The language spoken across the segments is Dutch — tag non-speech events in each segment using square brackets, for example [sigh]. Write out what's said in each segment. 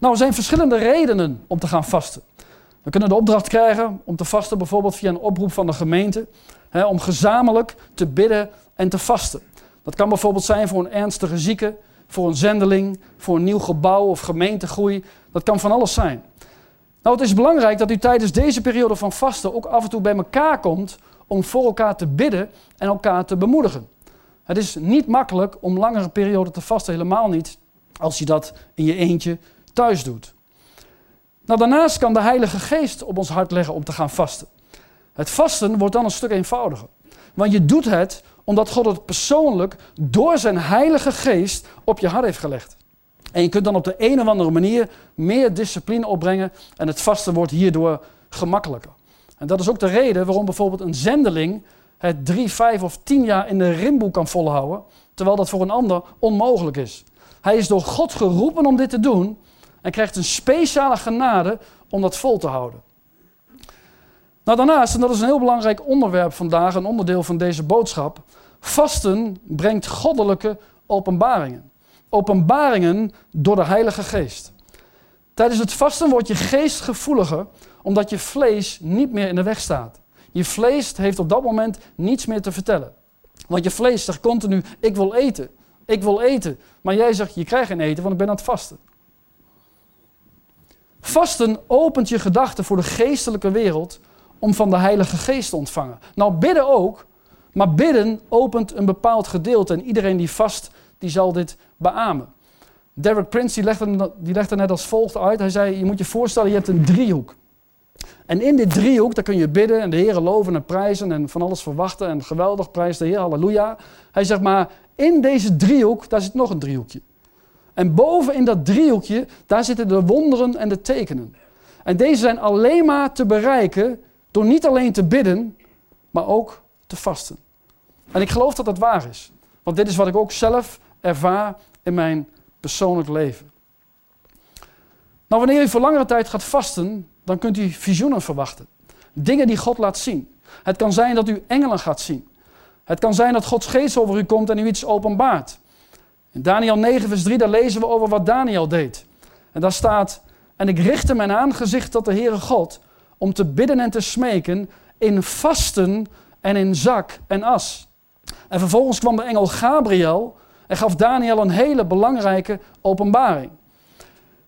Nou, er zijn verschillende redenen om te gaan vasten. We kunnen de opdracht krijgen om te vasten, bijvoorbeeld via een oproep van de gemeente, hè, om gezamenlijk te bidden en te vasten. Dat kan bijvoorbeeld zijn voor een ernstige zieke, voor een zendeling, voor een nieuw gebouw of gemeentegroei. Dat kan van alles zijn. Nou, het is belangrijk dat u tijdens deze periode van vasten ook af en toe bij elkaar komt om voor elkaar te bidden en elkaar te bemoedigen. Het is niet makkelijk om langere perioden te vasten, helemaal niet als je dat in je eentje doet. Nou, daarnaast kan de Heilige Geest op ons hart leggen om te gaan vasten. Het vasten wordt dan een stuk eenvoudiger. Want je doet het omdat God het persoonlijk door zijn Heilige Geest op je hart heeft gelegd. En je kunt dan op de een of andere manier meer discipline opbrengen en het vasten wordt hierdoor gemakkelijker. En dat is ook de reden waarom bijvoorbeeld een zendeling het drie, vijf of tien jaar in de rimboe kan volhouden, terwijl dat voor een ander onmogelijk is. Hij is door God geroepen om dit te doen en krijgt een speciale genade om dat vol te houden. Nou, daarnaast, en dat is een heel belangrijk onderwerp vandaag, een onderdeel van deze boodschap, vasten brengt goddelijke openbaringen. Openbaringen door de Heilige Geest. Tijdens het vasten wordt je geest gevoeliger, omdat je vlees niet meer in de weg staat. Je vlees heeft op dat moment niets meer te vertellen. Want je vlees zegt continu: Ik wil eten, ik wil eten. Maar jij zegt: Je krijgt geen eten, want ik ben aan het vasten. Vasten opent je gedachten voor de geestelijke wereld om van de Heilige Geest te ontvangen. Nou, bidden ook, maar bidden opent een bepaald gedeelte en iedereen die vast, die zal dit beamen. Derek Prince die legde, die net als volgt uit. Hij zei, je moet je voorstellen, je hebt een driehoek. En in dit driehoek, daar kun je bidden en de Heer loven en prijzen en van alles verwachten en geweldig prijs de Heer, halleluja. Hij zegt maar, in deze driehoek, daar zit nog een driehoekje. En boven in dat driehoekje, daar zitten de wonderen en de tekenen. En deze zijn alleen maar te bereiken door niet alleen te bidden, maar ook te vasten. En ik geloof dat dat waar is. Want dit is wat ik ook zelf ervaar in mijn persoonlijk leven. Nou, wanneer u voor langere tijd gaat vasten, dan kunt u visioenen verwachten. Dingen die God laat zien. Het kan zijn dat u engelen gaat zien. Het kan zijn dat Gods geest over u komt en u iets openbaart. In Daniel 9, vers 3, daar lezen we over wat Daniel deed. En daar staat: En ik richtte mijn aangezicht tot de Heere God om te bidden en te smeken in vasten en in zak en as. En vervolgens kwam de engel Gabriel en gaf Daniel een hele belangrijke openbaring.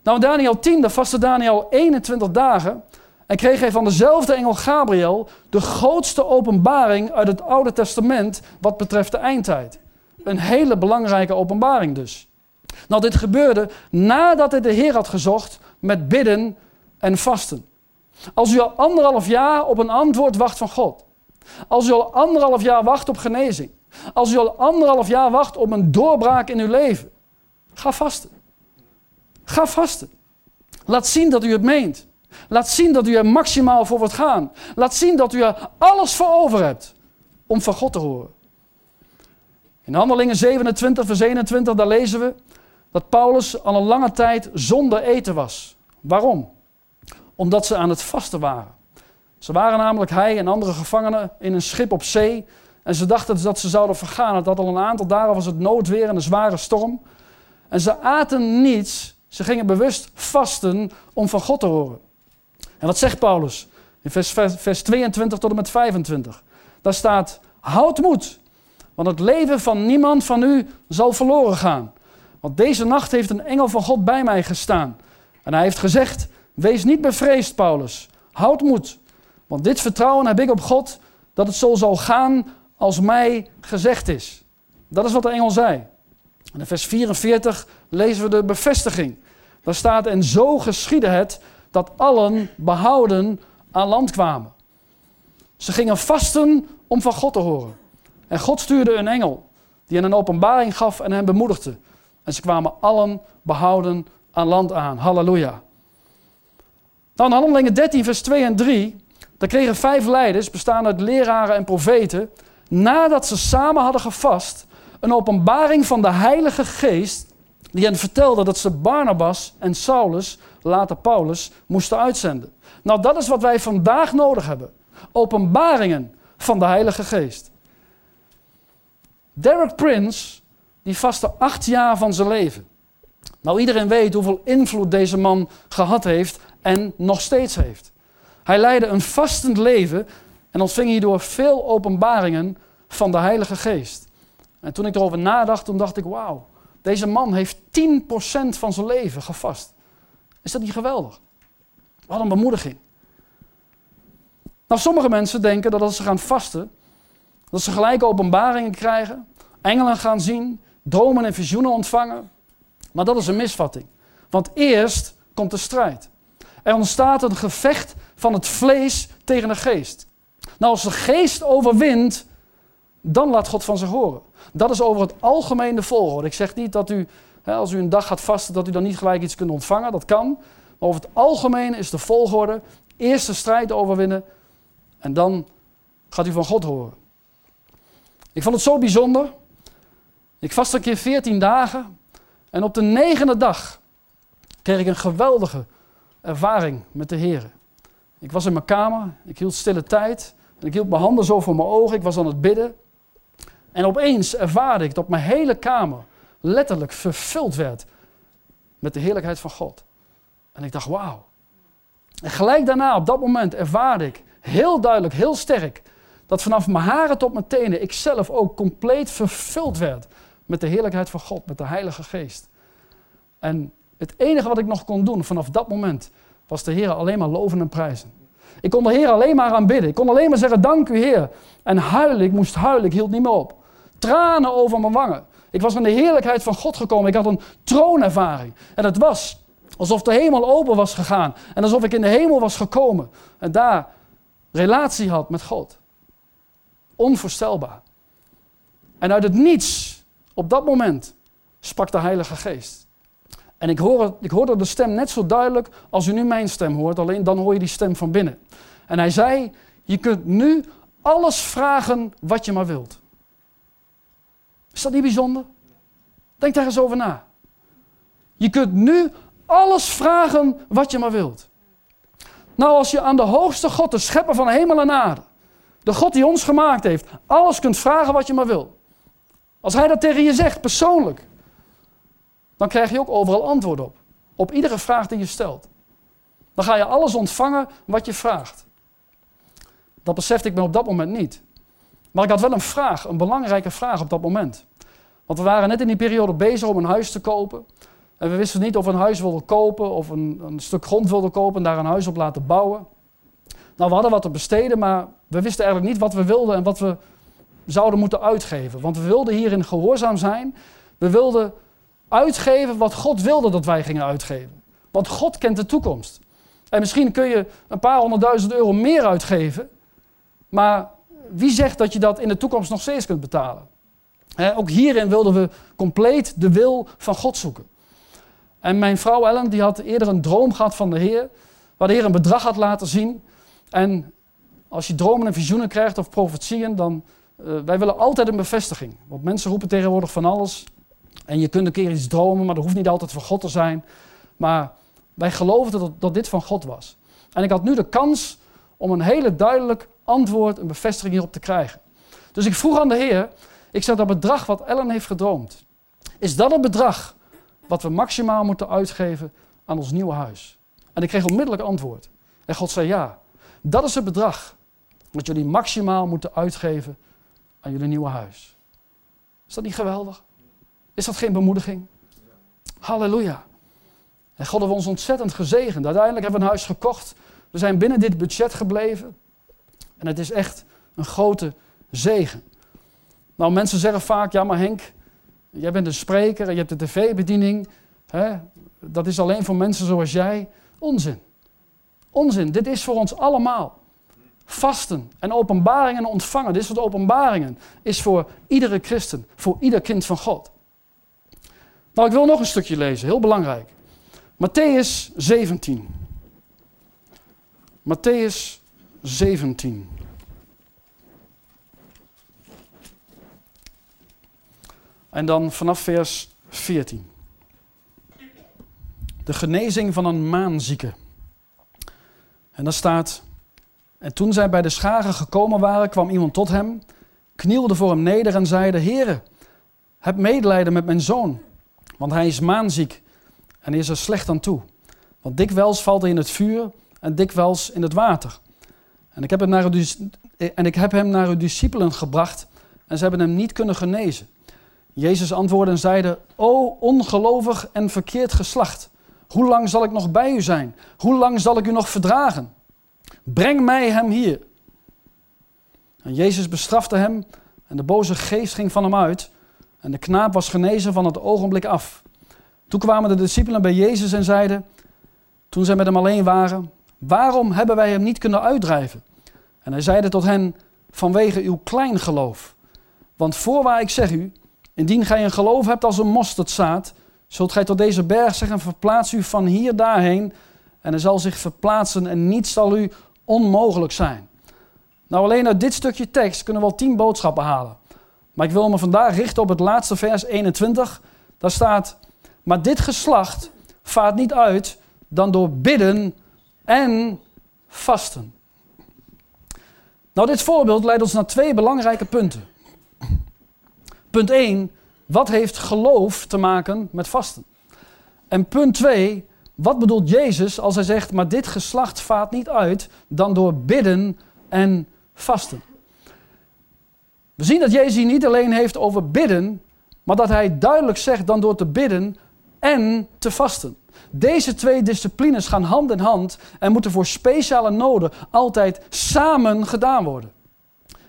Nou, in Daniel 10, daar vastte Daniel 21 dagen en kreeg hij van dezelfde engel Gabriel de grootste openbaring uit het Oude Testament wat betreft de eindtijd. Een hele belangrijke openbaring dus. Nou, dit gebeurde nadat hij de Heer had gezocht met bidden en vasten. Als u al anderhalf jaar op een antwoord wacht van God. Als u al anderhalf jaar wacht op genezing. Als u al anderhalf jaar wacht op een doorbraak in uw leven. Ga vasten. Ga vasten. Laat zien dat u het meent. Laat zien dat u er maximaal voor wilt gaan. Laat zien dat u er alles voor over hebt om van God te horen. In Handelingen 27, vers 21, daar lezen we dat Paulus al een lange tijd zonder eten was. Waarom? Omdat ze aan het vasten waren. Ze waren namelijk hij en andere gevangenen in een schip op zee. En ze dachten dat ze zouden vergaan. Het had al een aantal dagen was het noodweer en een zware storm. En ze aten niets. Ze gingen bewust vasten om van God te horen. En wat zegt Paulus? In vers, vers 22 tot en met 25. Daar staat: Houd moed, want het leven van niemand van u zal verloren gaan. Want deze nacht heeft een engel van God bij mij gestaan. En hij heeft gezegd: Wees niet bevreesd, Paulus. Houd moed. Want dit vertrouwen heb ik op God dat het zo zal gaan als mij gezegd is. Dat is wat de engel zei. In vers 44 lezen we de bevestiging. Daar staat: En zo geschiedde het dat allen behouden aan land kwamen. Ze gingen vasten om van God te horen. En God stuurde een engel die hen een openbaring gaf en hen bemoedigde. En ze kwamen allen behouden aan land aan. Halleluja. Dan in Handelingen 13, vers 2 en 3. Daar kregen vijf leiders, bestaande uit leraren en profeten, nadat ze samen hadden gevast, een openbaring van de Heilige Geest, die hen vertelde dat ze Barnabas en Saulus, later Paulus, moesten uitzenden. Nou, dat is wat wij vandaag nodig hebben. Openbaringen van de Heilige Geest. Derek Prince, die vastte acht jaar van zijn leven. Nou, iedereen weet hoeveel invloed deze man gehad heeft en nog steeds heeft. Hij leidde een vastend leven en ontving hierdoor veel openbaringen van de Heilige Geest. En toen ik erover nadacht, toen dacht ik, wauw, deze man heeft 10% van zijn leven gevast. Is dat niet geweldig? Wat een bemoediging. Nou, sommige mensen denken dat als ze gaan vasten, dat ze gelijk openbaringen krijgen, engelen gaan zien, dromen en visioenen ontvangen. Maar dat is een misvatting. Want eerst komt de strijd. Er ontstaat een gevecht van het vlees tegen de geest. Nou, als de geest overwint, dan laat God van zich horen. Dat is over het algemeen de volgorde. Ik zeg niet dat u, als u een dag gaat vasten, dat u dan niet gelijk iets kunt ontvangen. Dat kan. Maar over het algemeen is de volgorde eerst de strijd overwinnen en dan gaat u van God horen. Ik vond het zo bijzonder. Ik vast een keer 14 dagen en op de negende dag kreeg ik een geweldige ervaring met de Heer. Ik was in mijn kamer, ik hield stille tijd en ik hield mijn handen zo voor mijn ogen, ik was aan het bidden. En opeens ervaarde ik dat mijn hele kamer letterlijk vervuld werd met de heerlijkheid van God. En ik dacht, wauw. En gelijk daarna, op dat moment, ervaarde ik heel duidelijk, heel sterk, dat vanaf mijn haren tot mijn tenen ik zelf ook compleet vervuld werd met de heerlijkheid van God, met de Heilige Geest. En het enige wat ik nog kon doen vanaf dat moment, was de Heer alleen maar loven en prijzen. Ik kon de Heer alleen maar aanbidden. Ik kon alleen maar zeggen, dank u Heer. En huilen, ik moest huilen, ik hield niet meer op. Tranen over mijn wangen. Ik was in de heerlijkheid van God gekomen. Ik had een troonervaring. En het was alsof de hemel open was gegaan. En alsof ik in de hemel was gekomen. En daar relatie had met God. Onvoorstelbaar. En uit het niets, op dat moment, sprak de Heilige Geest. En ik, hoor, ik hoorde de stem net zo duidelijk als u nu mijn stem hoort, alleen dan hoor je die stem van binnen. En hij zei, je kunt nu alles vragen wat je maar wilt. Is dat niet bijzonder? Denk daar eens over na. Je kunt nu alles vragen wat je maar wilt. Nou, als je aan de hoogste God, de schepper van hemel en aarde, de God die ons gemaakt heeft, alles kunt vragen wat je maar wil. Als hij dat tegen je zegt, persoonlijk, dan krijg je ook overal antwoord op. Op iedere vraag die je stelt. Dan ga je alles ontvangen wat je vraagt. Dat besefte ik me op dat moment niet. Maar ik had wel een vraag, een belangrijke vraag op dat moment. Want we waren net in die periode bezig om een huis te kopen. En we wisten niet of we een huis wilden kopen of een, een stuk grond wilden kopen en daar een huis op laten bouwen. Nou, we hadden wat te besteden, maar we wisten eigenlijk niet wat we wilden en wat we zouden moeten uitgeven. Want we wilden hierin gehoorzaam zijn. We wilden uitgeven wat God wilde dat wij gingen uitgeven. Want God kent de toekomst. En misschien kun je een paar honderdduizend euro meer uitgeven, maar wie zegt dat je dat in de toekomst nog steeds kunt betalen? ook hierin wilden we compleet de wil van God zoeken. En mijn vrouw Ellen die had eerder een droom gehad van de Heer, waar de Heer een bedrag had laten zien. En als je dromen en visioenen krijgt of profetieën, dan uh, wij willen altijd een bevestiging. Want mensen roepen tegenwoordig van alles. En je kunt een keer iets dromen, maar dat hoeft niet altijd van God te zijn. Maar wij geloofden dat, dat dit van God was. En ik had nu de kans om een hele duidelijk antwoord, een bevestiging hierop te krijgen. Dus ik vroeg aan de Heer, ik zeg dat bedrag wat Ellen heeft gedroomd, is dat het bedrag wat we maximaal moeten uitgeven aan ons nieuwe huis? En ik kreeg onmiddellijk antwoord. En God zei ja, dat is het bedrag wat jullie maximaal moeten uitgeven aan jullie nieuwe huis. Is dat niet geweldig? Is dat geen bemoediging? Halleluja. En God heeft ons ontzettend gezegend. Uiteindelijk hebben we een huis gekocht. We zijn binnen dit budget gebleven. En het is echt een grote zegen. Nou, mensen zeggen vaak, ja maar Henk, jij bent een spreker en je hebt de tv-bediening. Dat is alleen voor mensen zoals jij. Onzin. Onzin. Dit is voor ons allemaal. Vasten en openbaringen ontvangen. Dit soort openbaringen is voor iedere christen, voor ieder kind van God. Nou, ik wil nog een stukje lezen, heel belangrijk. Matthäus 17. Matthäus 17. En dan vanaf vers 14. De genezing van een maanzieke. En dan staat, en toen zij bij de scharen gekomen waren, kwam iemand tot hem, knielde voor hem neder en zeide, Heere, heb medelijden met mijn zoon, want hij is maanziek En is er slecht aan toe. Want dikwijls valt hij in het vuur en dikwijls in het water. En ik heb hem naar uw, en ik heb hem naar uw discipelen gebracht en ze hebben hem niet kunnen genezen. Jezus antwoordde en zeide, O ongelovig en verkeerd geslacht, hoe lang zal ik nog bij u zijn? Hoe lang zal ik u nog verdragen? Breng mij hem hier. En Jezus bestrafte hem en de boze geest ging van hem uit en de knaap was genezen van het ogenblik af. Toen kwamen de discipelen bij Jezus en zeiden, toen zij met hem alleen waren, waarom hebben wij hem niet kunnen uitdrijven? En hij zeide tot hen, vanwege uw klein geloof. Want voorwaar ik zeg u, indien gij een geloof hebt als een mosterdzaad, zult gij tot deze berg zeggen, verplaats u van hier daarheen, en hij zal zich verplaatsen en niets zal u onmogelijk zijn. Nou, alleen uit dit stukje tekst kunnen we wel tien boodschappen halen. Maar ik wil me vandaag richten op het laatste vers 21. Daar staat, maar dit geslacht vaart niet uit dan door bidden en vasten. Nou, dit voorbeeld leidt ons naar twee belangrijke punten. Punt 1, wat heeft geloof te maken met vasten? En punt 2, wat bedoelt Jezus als hij zegt, maar dit geslacht vaart niet uit dan door bidden en vasten? We zien dat Jezus hier niet alleen heeft over bidden, maar dat hij duidelijk zegt dan door te bidden en te vasten. Deze twee disciplines gaan hand in hand en moeten voor speciale noden altijd samen gedaan worden.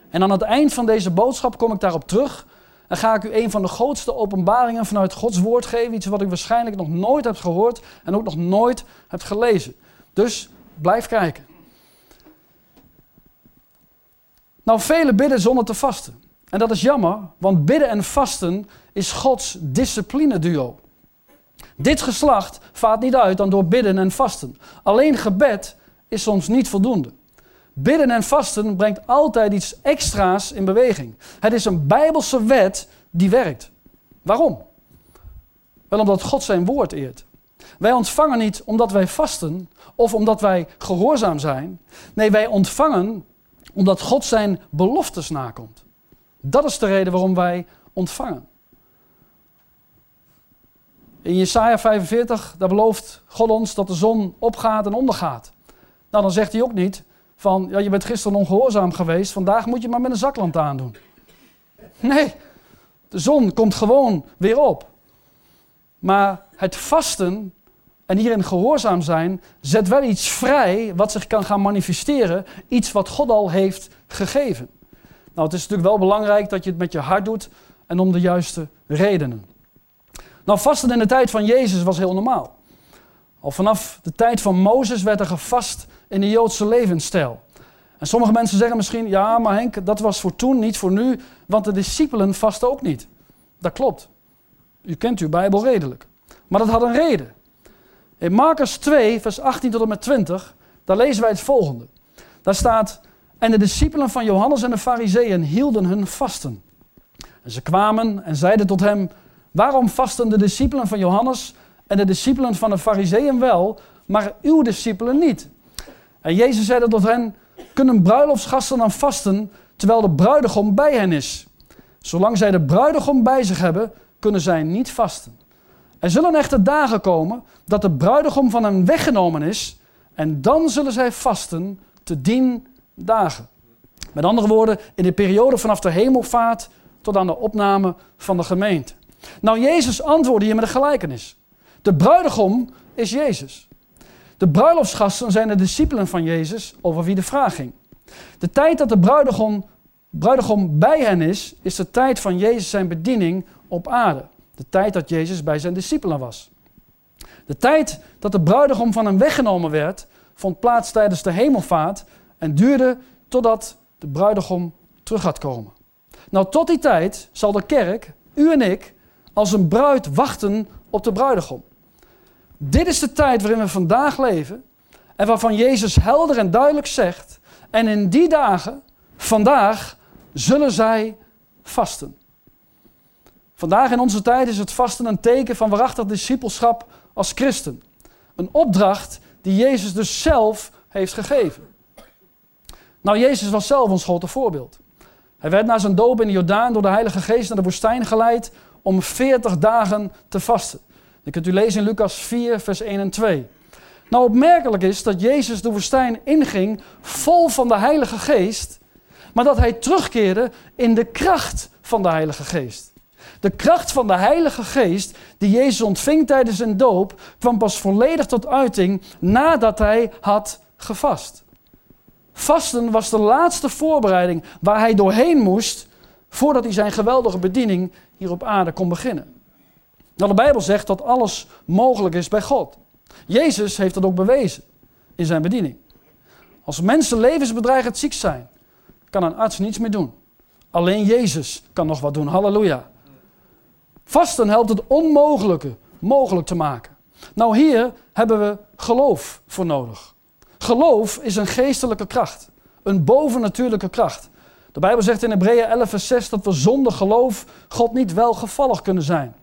En aan het eind van deze boodschap kom ik daarop terug en ga ik u een van de grootste openbaringen vanuit Gods woord geven. Iets wat u waarschijnlijk nog nooit hebt gehoord en ook nog nooit hebt gelezen. Dus blijf kijken. Nou, velen bidden zonder te vasten. En dat is jammer, want bidden en vasten is Gods discipline duo. Dit geslacht vaart niet uit dan door bidden en vasten. Alleen gebed is soms niet voldoende. Bidden en vasten brengt altijd iets extra's in beweging. Het is een bijbelse wet die werkt. Waarom? Wel omdat God zijn woord eert. Wij ontvangen niet omdat wij vasten of omdat wij gehoorzaam zijn. Nee, wij ontvangen omdat God zijn beloftes nakomt. Dat is de reden waarom wij ontvangen. In Jesaja 45, daar belooft God ons dat de zon opgaat en ondergaat. Nou, dan zegt hij ook niet van, ja, je bent gisteren ongehoorzaam geweest, vandaag moet je maar met een zaklamp aandoen. Nee, de zon komt gewoon weer op. Maar het vasten en hierin gehoorzaam zijn, zet wel iets vrij wat zich kan gaan manifesteren. Iets wat God al heeft gegeven. Nou, het is natuurlijk wel belangrijk dat je het met je hart doet en om de juiste redenen. Nou, vasten in de tijd van Jezus was heel normaal. Al vanaf de tijd van Mozes werd er gevast in de Joodse levensstijl. En sommige mensen zeggen misschien, ja, maar Henk, dat was voor toen, niet voor nu, want de discipelen vasten ook niet. Dat klopt. U kent uw Bijbel redelijk. Maar dat had een reden. In Marcus 2, vers 18 tot en met 20, daar lezen wij het volgende. Daar staat, en de discipelen van Johannes en de fariseeën hielden hun vasten. En ze kwamen en zeiden tot hem, waarom vasten de discipelen van Johannes en de discipelen van de fariseeën wel, maar uw discipelen niet? En Jezus zeide tot hen, kunnen bruiloftsgasten dan vasten terwijl de bruidegom bij hen is? Zolang zij de bruidegom bij zich hebben, kunnen zij niet vasten. Er zullen echter dagen komen dat de bruidegom van hen weggenomen is en dan zullen zij vasten te dien dagen. Met andere woorden, in de periode vanaf de hemelvaart tot aan de opname van de gemeente. Nou, Jezus antwoordde hier met een gelijkenis. De bruidegom is Jezus. De bruiloftsgasten zijn de discipelen van Jezus over wie de vraag ging. De tijd dat de bruidegom, bruidegom bij hen is, is de tijd van Jezus zijn bediening op aarde. De tijd dat Jezus bij zijn discipelen was. De tijd dat de bruidegom van hem weggenomen werd, vond plaats tijdens de hemelvaart en duurde totdat de bruidegom terug gaat komen. Nou, tot die tijd zal de kerk, u en ik, als een bruid wachten op de bruidegom. Dit is de tijd waarin we vandaag leven en waarvan Jezus helder en duidelijk zegt, en in die dagen, vandaag, zullen zij vasten. Vandaag in onze tijd is het vasten een teken van waarachtig discipelschap als christen. Een opdracht die Jezus dus zelf heeft gegeven. Nou, Jezus was zelf ons grote voorbeeld. Hij werd na zijn doop in de Jordaan door de Heilige Geest naar de woestijn geleid om 40 dagen te vasten. Dat kunt u lezen in Lucas 4, vers 1 en 2. Nou, opmerkelijk is dat Jezus de woestijn inging vol van de Heilige Geest, maar dat hij terugkeerde in de kracht van de Heilige Geest. De kracht van de Heilige Geest die Jezus ontving tijdens zijn doop kwam pas volledig tot uiting nadat hij had gevast. Vasten was de laatste voorbereiding waar hij doorheen moest voordat hij zijn geweldige bediening hier op aarde kon beginnen. Nou, de Bijbel zegt dat alles mogelijk is bij God. Jezus heeft dat ook bewezen in zijn bediening. Als mensen levensbedreigend ziek zijn, kan een arts niets meer doen. Alleen Jezus kan nog wat doen. Halleluja. Vasten helpt het onmogelijke mogelijk te maken. Nou, hier hebben we geloof voor nodig. Geloof is een geestelijke kracht, een bovennatuurlijke kracht. De Bijbel zegt in Hebreeën 11, vers 6 dat we zonder geloof God niet welgevallig kunnen zijn.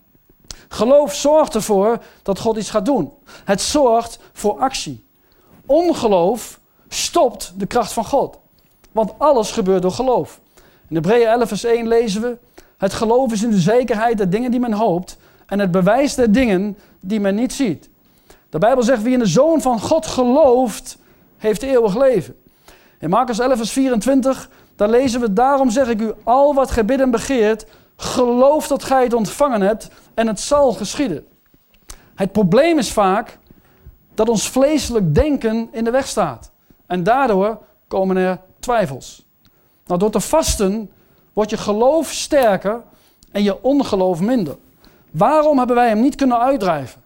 Geloof zorgt ervoor dat God iets gaat doen. Het zorgt voor actie. Ongeloof stopt de kracht van God. Want alles gebeurt door geloof. In Hebreeën 11, vers 1 lezen we: Het geloof is in de zekerheid der dingen die men hoopt en het bewijs der dingen die men niet ziet. De Bijbel zegt: Wie in de zoon van God gelooft, heeft eeuwig leven. In Marcus 11, vers 24, daar lezen we: Daarom zeg ik u, al wat gij bidden begeert, geloof dat gij het ontvangen hebt en het zal geschieden. Het probleem is vaak dat ons vleeselijk denken in de weg staat. En daardoor komen er twijfels. Nou, door te vasten wordt je geloof sterker en je ongeloof minder. Waarom hebben wij hem niet kunnen uitdrijven?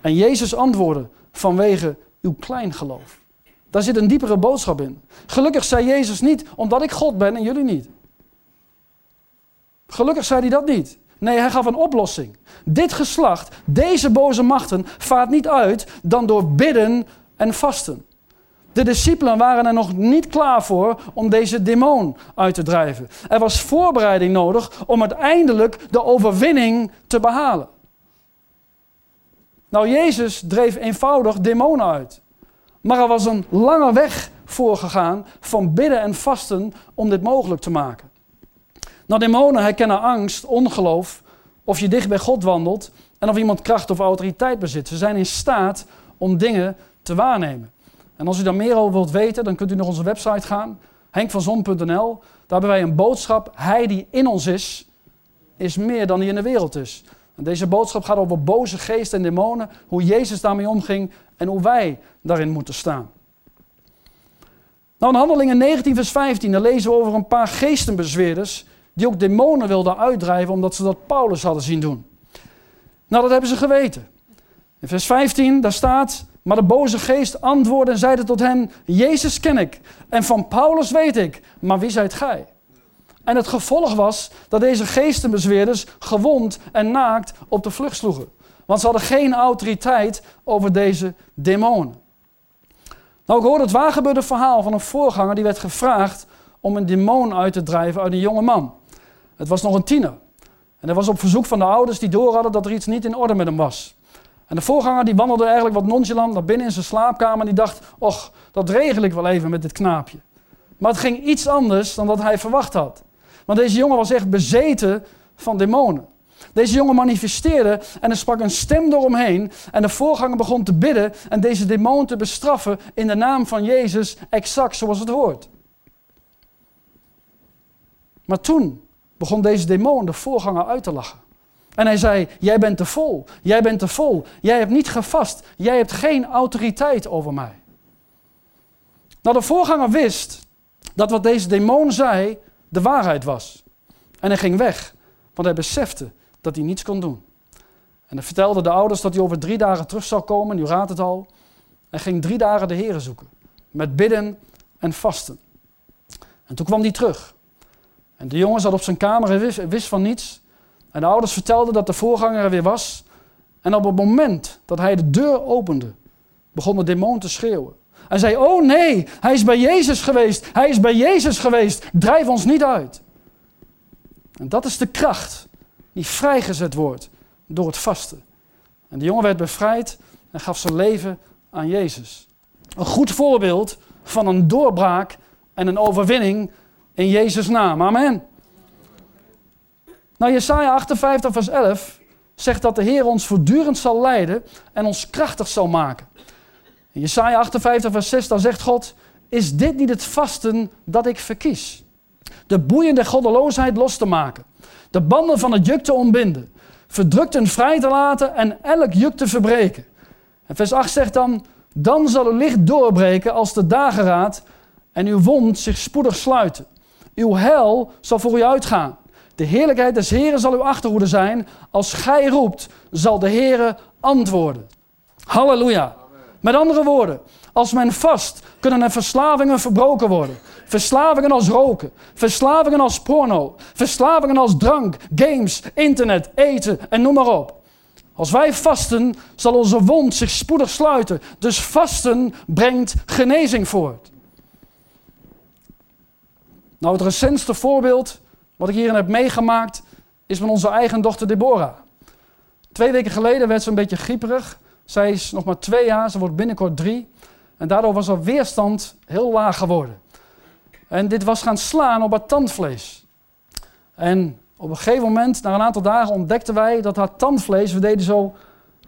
En Jezus antwoordde: vanwege uw klein geloof. Daar zit een diepere boodschap in. Gelukkig zei Jezus niet omdat ik God ben en jullie niet. Gelukkig zei hij dat niet. Nee, hij gaf een oplossing. Dit geslacht, deze boze machten, vaart niet uit dan door bidden en vasten. De discipelen waren er nog niet klaar voor om deze demon uit te drijven. Er was voorbereiding nodig om uiteindelijk de overwinning te behalen. Nou, Jezus dreef eenvoudig demonen uit. Maar er was een lange weg voorgegaan van bidden en vasten om dit mogelijk te maken. Nou, demonen herkennen angst, ongeloof, of je dicht bij God wandelt en of iemand kracht of autoriteit bezit. Ze zijn in staat om dingen te waarnemen. En als u daar meer over wilt weten, dan kunt u naar onze website gaan, henkvanzon.nl. Daar hebben wij een boodschap. Hij die in ons is, is meer dan die in de wereld is. En deze boodschap gaat over boze geesten en demonen, hoe Jezus daarmee omging en hoe wij daarin moeten staan. Nou, in Handelingen 19, vers 15, daar lezen we over een paar geestenbezweerders die ook demonen wilden uitdrijven omdat ze dat Paulus hadden zien doen. Nou, dat hebben ze geweten. In vers 15, daar staat, maar de boze geest antwoordde en zeide tot hen, Jezus ken ik en van Paulus weet ik, maar wie zijt gij? En het gevolg was dat deze geestenbezweerders gewond en naakt op de vlucht sloegen. Want ze hadden geen autoriteit over deze demonen. Nou, ik hoorde het waargebeurde verhaal van een voorganger die werd gevraagd om een demon uit te drijven uit een jonge man. Het was nog een tiener. En dat was op verzoek van de ouders die door hadden dat er iets niet in orde met hem was. En de voorganger die wandelde eigenlijk wat nonchalant naar binnen in zijn slaapkamer en die dacht, och, dat regel ik wel even met dit knaapje. Maar het ging iets anders dan dat hij verwacht had. Want deze jongen was echt bezeten van demonen. Deze jongen manifesteerde en er sprak een stem door hem heen. En de voorganger begon te bidden en deze demon te bestraffen in de naam van Jezus, exact zoals het hoort. Maar toen begon deze demon de voorganger uit te lachen. En hij zei: Jij bent te vol, jij bent te vol, jij hebt niet gevast, jij hebt geen autoriteit over mij. Nou, de voorganger wist dat wat deze demon zei de waarheid was. En hij ging weg, want hij besefte dat hij niets kon doen. En hij vertelde de ouders dat hij over drie dagen terug zou komen, nu raadt het al. Hij ging drie dagen de Heren zoeken, met bidden en vasten. En toen kwam hij terug. En de jongen zat op zijn kamer en wist, van niets. En de ouders vertelden dat de voorganger er weer was. En op het moment dat hij de deur opende, begon de demon te schreeuwen. En zei: Oh nee, hij is bij Jezus geweest. Hij is bij Jezus geweest. Drijf ons niet uit. En dat is de kracht die vrijgezet wordt door het vasten. En de jongen werd bevrijd en gaf zijn leven aan Jezus. Een goed voorbeeld van een doorbraak en een overwinning in Jezus' naam. Amen. Nou, Jesaja 58, vers 11 zegt dat de Heer ons voortdurend zal leiden en ons krachtig zal maken. In Jesaja 58 vers 6 dan zegt God, is dit niet het vasten dat ik verkies? De boeien der goddeloosheid los te maken, de banden van het juk te ontbinden, verdrukten vrij te laten en elk juk te verbreken. En vers 8 zegt dan, dan zal uw licht doorbreken als de dageraad en uw wond zich spoedig sluiten. Uw hel zal voor u uitgaan. De heerlijkheid des Heren zal uw achterhoede zijn. Als gij roept, zal de Heere antwoorden. Halleluja. Met andere woorden, als men vast, kunnen er verslavingen verbroken worden. Verslavingen als roken, verslavingen als porno, verslavingen als drank, games, internet, eten en noem maar op. Als wij vasten, zal onze wond zich spoedig sluiten. Dus vasten brengt genezing voort. Nou, het recentste voorbeeld wat ik hierin heb meegemaakt, is met onze eigen dochter Deborah. Twee weken geleden werd ze een beetje grieperig. Zij is nog maar twee jaar, ze wordt binnenkort drie. En daardoor was haar weerstand heel laag geworden. En dit was gaan slaan op haar tandvlees. En op een gegeven moment, na een aantal dagen, ontdekten wij dat haar tandvlees, we deden zo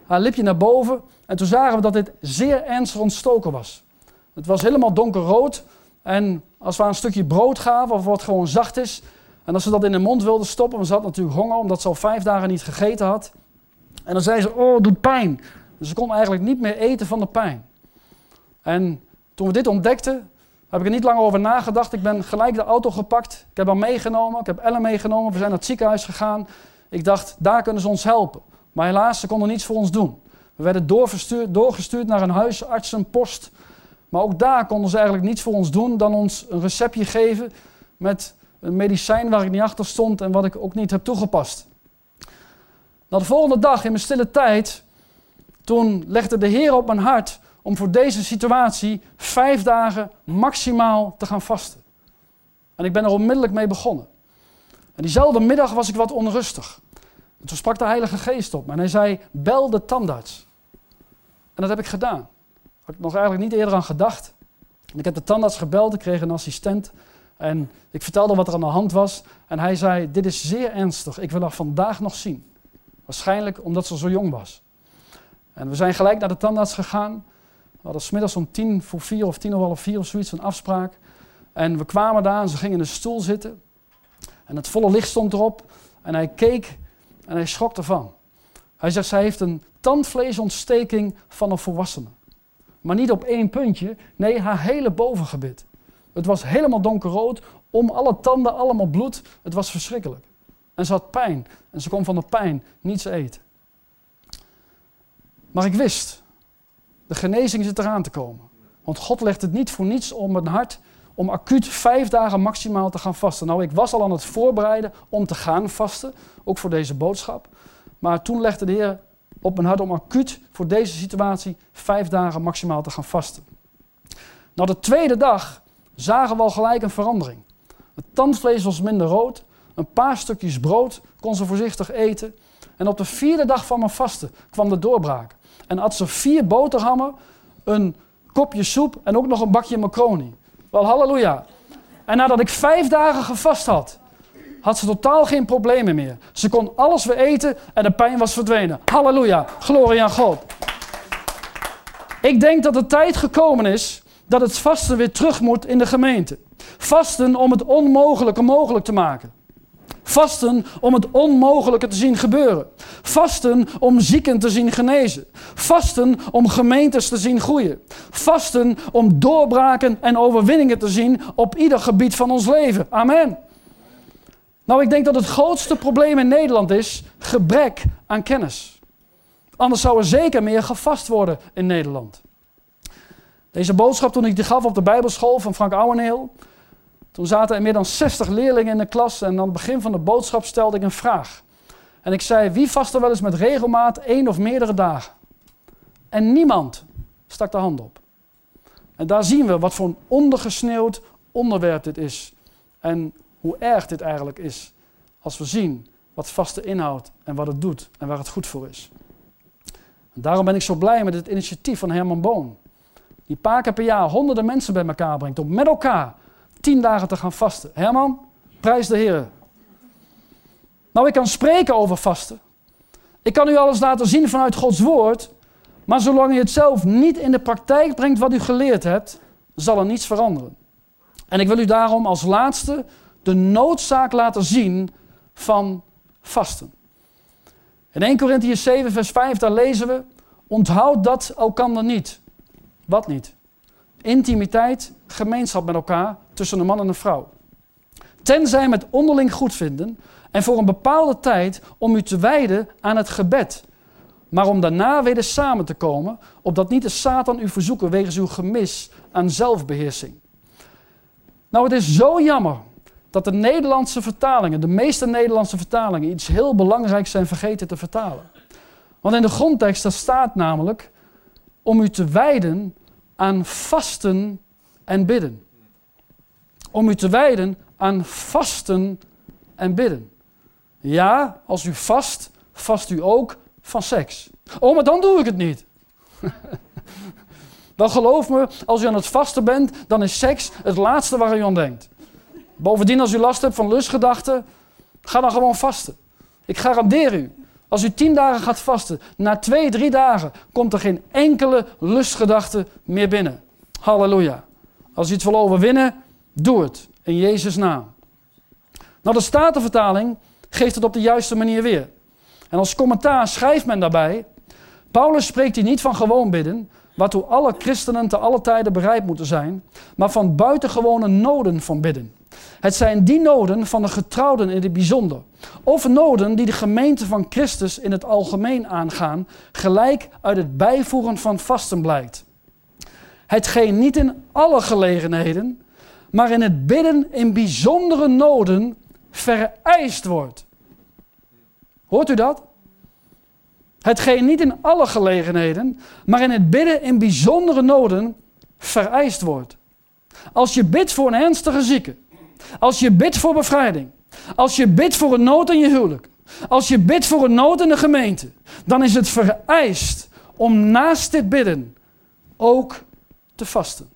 haar lipje naar boven. En toen zagen we dat dit zeer ernstig ontstoken was. Het was helemaal donkerrood. En als we een stukje brood gaven, of wat gewoon zacht is, en als ze dat in de mond wilde stoppen, want ze had natuurlijk honger, omdat ze al vijf dagen niet gegeten had. En dan zei ze, oh, het doet pijn. Dus ze kon eigenlijk niet meer eten van de pijn. En toen we dit ontdekten, heb ik er niet lang over nagedacht. Ik ben gelijk de auto gepakt. Ik heb haar meegenomen. Ik heb Ellen meegenomen. We zijn naar het ziekenhuis gegaan. Ik dacht, daar kunnen ze ons helpen. Maar helaas, ze konden niets voor ons doen. We werden doorgestuurd naar een huisartsenpost. Maar ook daar konden ze eigenlijk niets voor ons doen dan ons een receptje geven met een medicijn waar ik niet achter stond en wat ik ook niet heb toegepast. Nou, de volgende dag in mijn stille tijd, toen legde de Heer op mijn hart om voor deze situatie vijf dagen maximaal te gaan vasten. En ik ben er onmiddellijk mee begonnen. En diezelfde middag was ik wat onrustig. En toen sprak de Heilige Geest op me en hij zei, bel de tandarts. En dat heb ik gedaan. Had ik nog eigenlijk niet eerder aan gedacht. Ik heb de tandarts gebeld, ik kreeg een assistent. En ik vertelde wat er aan de hand was. En hij zei: Dit is zeer ernstig. Ik wil haar vandaag nog zien. Waarschijnlijk omdat ze zo jong was. En we zijn gelijk naar de tandarts gegaan. We hadden smiddags om tien voor vier of tien of half vier of zoiets een afspraak. En we kwamen daar en ze gingen in een stoel zitten. En het volle licht stond erop. En hij keek en hij schrok ervan. Hij zegt: Zij heeft een tandvleesontsteking van een volwassene. Maar niet op één puntje, nee, haar hele bovengebit. Het was helemaal donkerrood, om alle tanden allemaal bloed. Het was verschrikkelijk. En ze had pijn en ze kon van de pijn niets eten. Maar ik wist, de genezing zit eraan te komen. Want God legt het niet voor niets om mijn hart om acuut vijf dagen maximaal te gaan vasten. Nou, ik was al aan het voorbereiden om te gaan vasten, ook voor deze boodschap. Maar toen legde de Heer op mijn hart om acuut voor deze situatie vijf dagen maximaal te gaan vasten. Nou, de tweede dag zagen we al gelijk een verandering. Het tandvlees was minder rood, een paar stukjes brood kon ze voorzichtig eten. En op de vierde dag van mijn vasten kwam de doorbraak. En at ze vier boterhammen, een kopje soep en ook nog een bakje macaroni. Wel, halleluja. En nadat ik vijf dagen gevast had, had ze totaal geen problemen meer. Ze kon alles weer eten en de pijn was verdwenen. Halleluja, glorie aan God. Ik denk dat de tijd gekomen is dat het vasten weer terug moet in de gemeente. Vasten om het onmogelijke mogelijk te maken. Vasten om het onmogelijke te zien gebeuren. Vasten om zieken te zien genezen. Vasten om gemeentes te zien groeien. Vasten om doorbraken en overwinningen te zien op ieder gebied van ons leven. Amen. Nou, ik denk dat het grootste probleem in Nederland is gebrek aan kennis. Anders zou er zeker meer gevast worden in Nederland. Deze boodschap toen ik die gaf op de Bijbelschool van Frank Ouweneel. Toen zaten er meer dan 60 leerlingen in de klas en aan het begin van de boodschap stelde ik een vraag. En ik zei, wie vast er wel eens met regelmaat één of meerdere dagen? En niemand stak de hand op. En daar zien we wat voor een ondergesneeuwd onderwerp dit is. En hoe erg dit eigenlijk is. Als we zien wat vaste inhoudt en wat het doet en waar het goed voor is. Daarom ben ik zo blij met het initiatief van Herman Boon die paar keer per jaar honderden mensen bij elkaar brengt om met elkaar tien dagen te gaan vasten. Herman, prijs de Heer. Nou, ik kan spreken over vasten. Ik kan u alles laten zien vanuit Gods woord, maar zolang u het zelf niet in de praktijk brengt wat u geleerd hebt, zal er niets veranderen. En ik wil u daarom als laatste de noodzaak laten zien van vasten. In 1 Corinthians 7, vers 5, daar lezen we: Onthoud dat elkander niet. Wat niet? Intimiteit, gemeenschap met elkaar tussen een man en een vrouw. Tenzij met onderling goedvinden en voor een bepaalde tijd om u te wijden aan het gebed. Maar om daarna weer samen te komen, opdat niet de Satan u verzoeken wegens uw gemis aan zelfbeheersing. Nou, het is zo jammer dat de Nederlandse vertalingen, de meeste Nederlandse vertalingen, iets heel belangrijks zijn vergeten te vertalen. Want in de grondtekst staat namelijk om u te wijden aan vasten en bidden. Om u te wijden aan vasten en bidden. Ja, als u vast, vast u ook van seks. Oh, maar dan doe ik het niet. [laughs] dan geloof me, als u aan het vasten bent, dan is seks het laatste waar u aan denkt. Bovendien, als u last hebt van lustgedachten, ga dan gewoon vasten. Ik garandeer u, als u tien dagen gaat vasten, na twee, drie dagen komt er geen enkele lustgedachte meer binnen. Halleluja. Als u het wil overwinnen, doe het. In Jezus' naam. Nou, de Statenvertaling geeft het op de juiste manier weer. En als commentaar schrijft men daarbij: Paulus spreekt hier niet van gewoon bidden, waartoe alle christenen te alle tijden bereid moeten zijn, maar van buitengewone noden van bidden. Het zijn die noden van de getrouwden in het bijzonder, of noden die de gemeente van Christus in het algemeen aangaan, gelijk uit het bijvoegen van vasten blijkt. Hetgeen niet in alle gelegenheden, maar in het bidden in bijzondere noden vereist wordt. Hoort u dat? Hetgeen niet in alle gelegenheden, maar in het bidden in bijzondere noden vereist wordt. Als je bidt voor een ernstige zieke, als je bidt voor bevrijding, als je bidt voor een nood in je huwelijk, als je bidt voor een nood in de gemeente, dan is het vereist om naast dit bidden ook te vasten.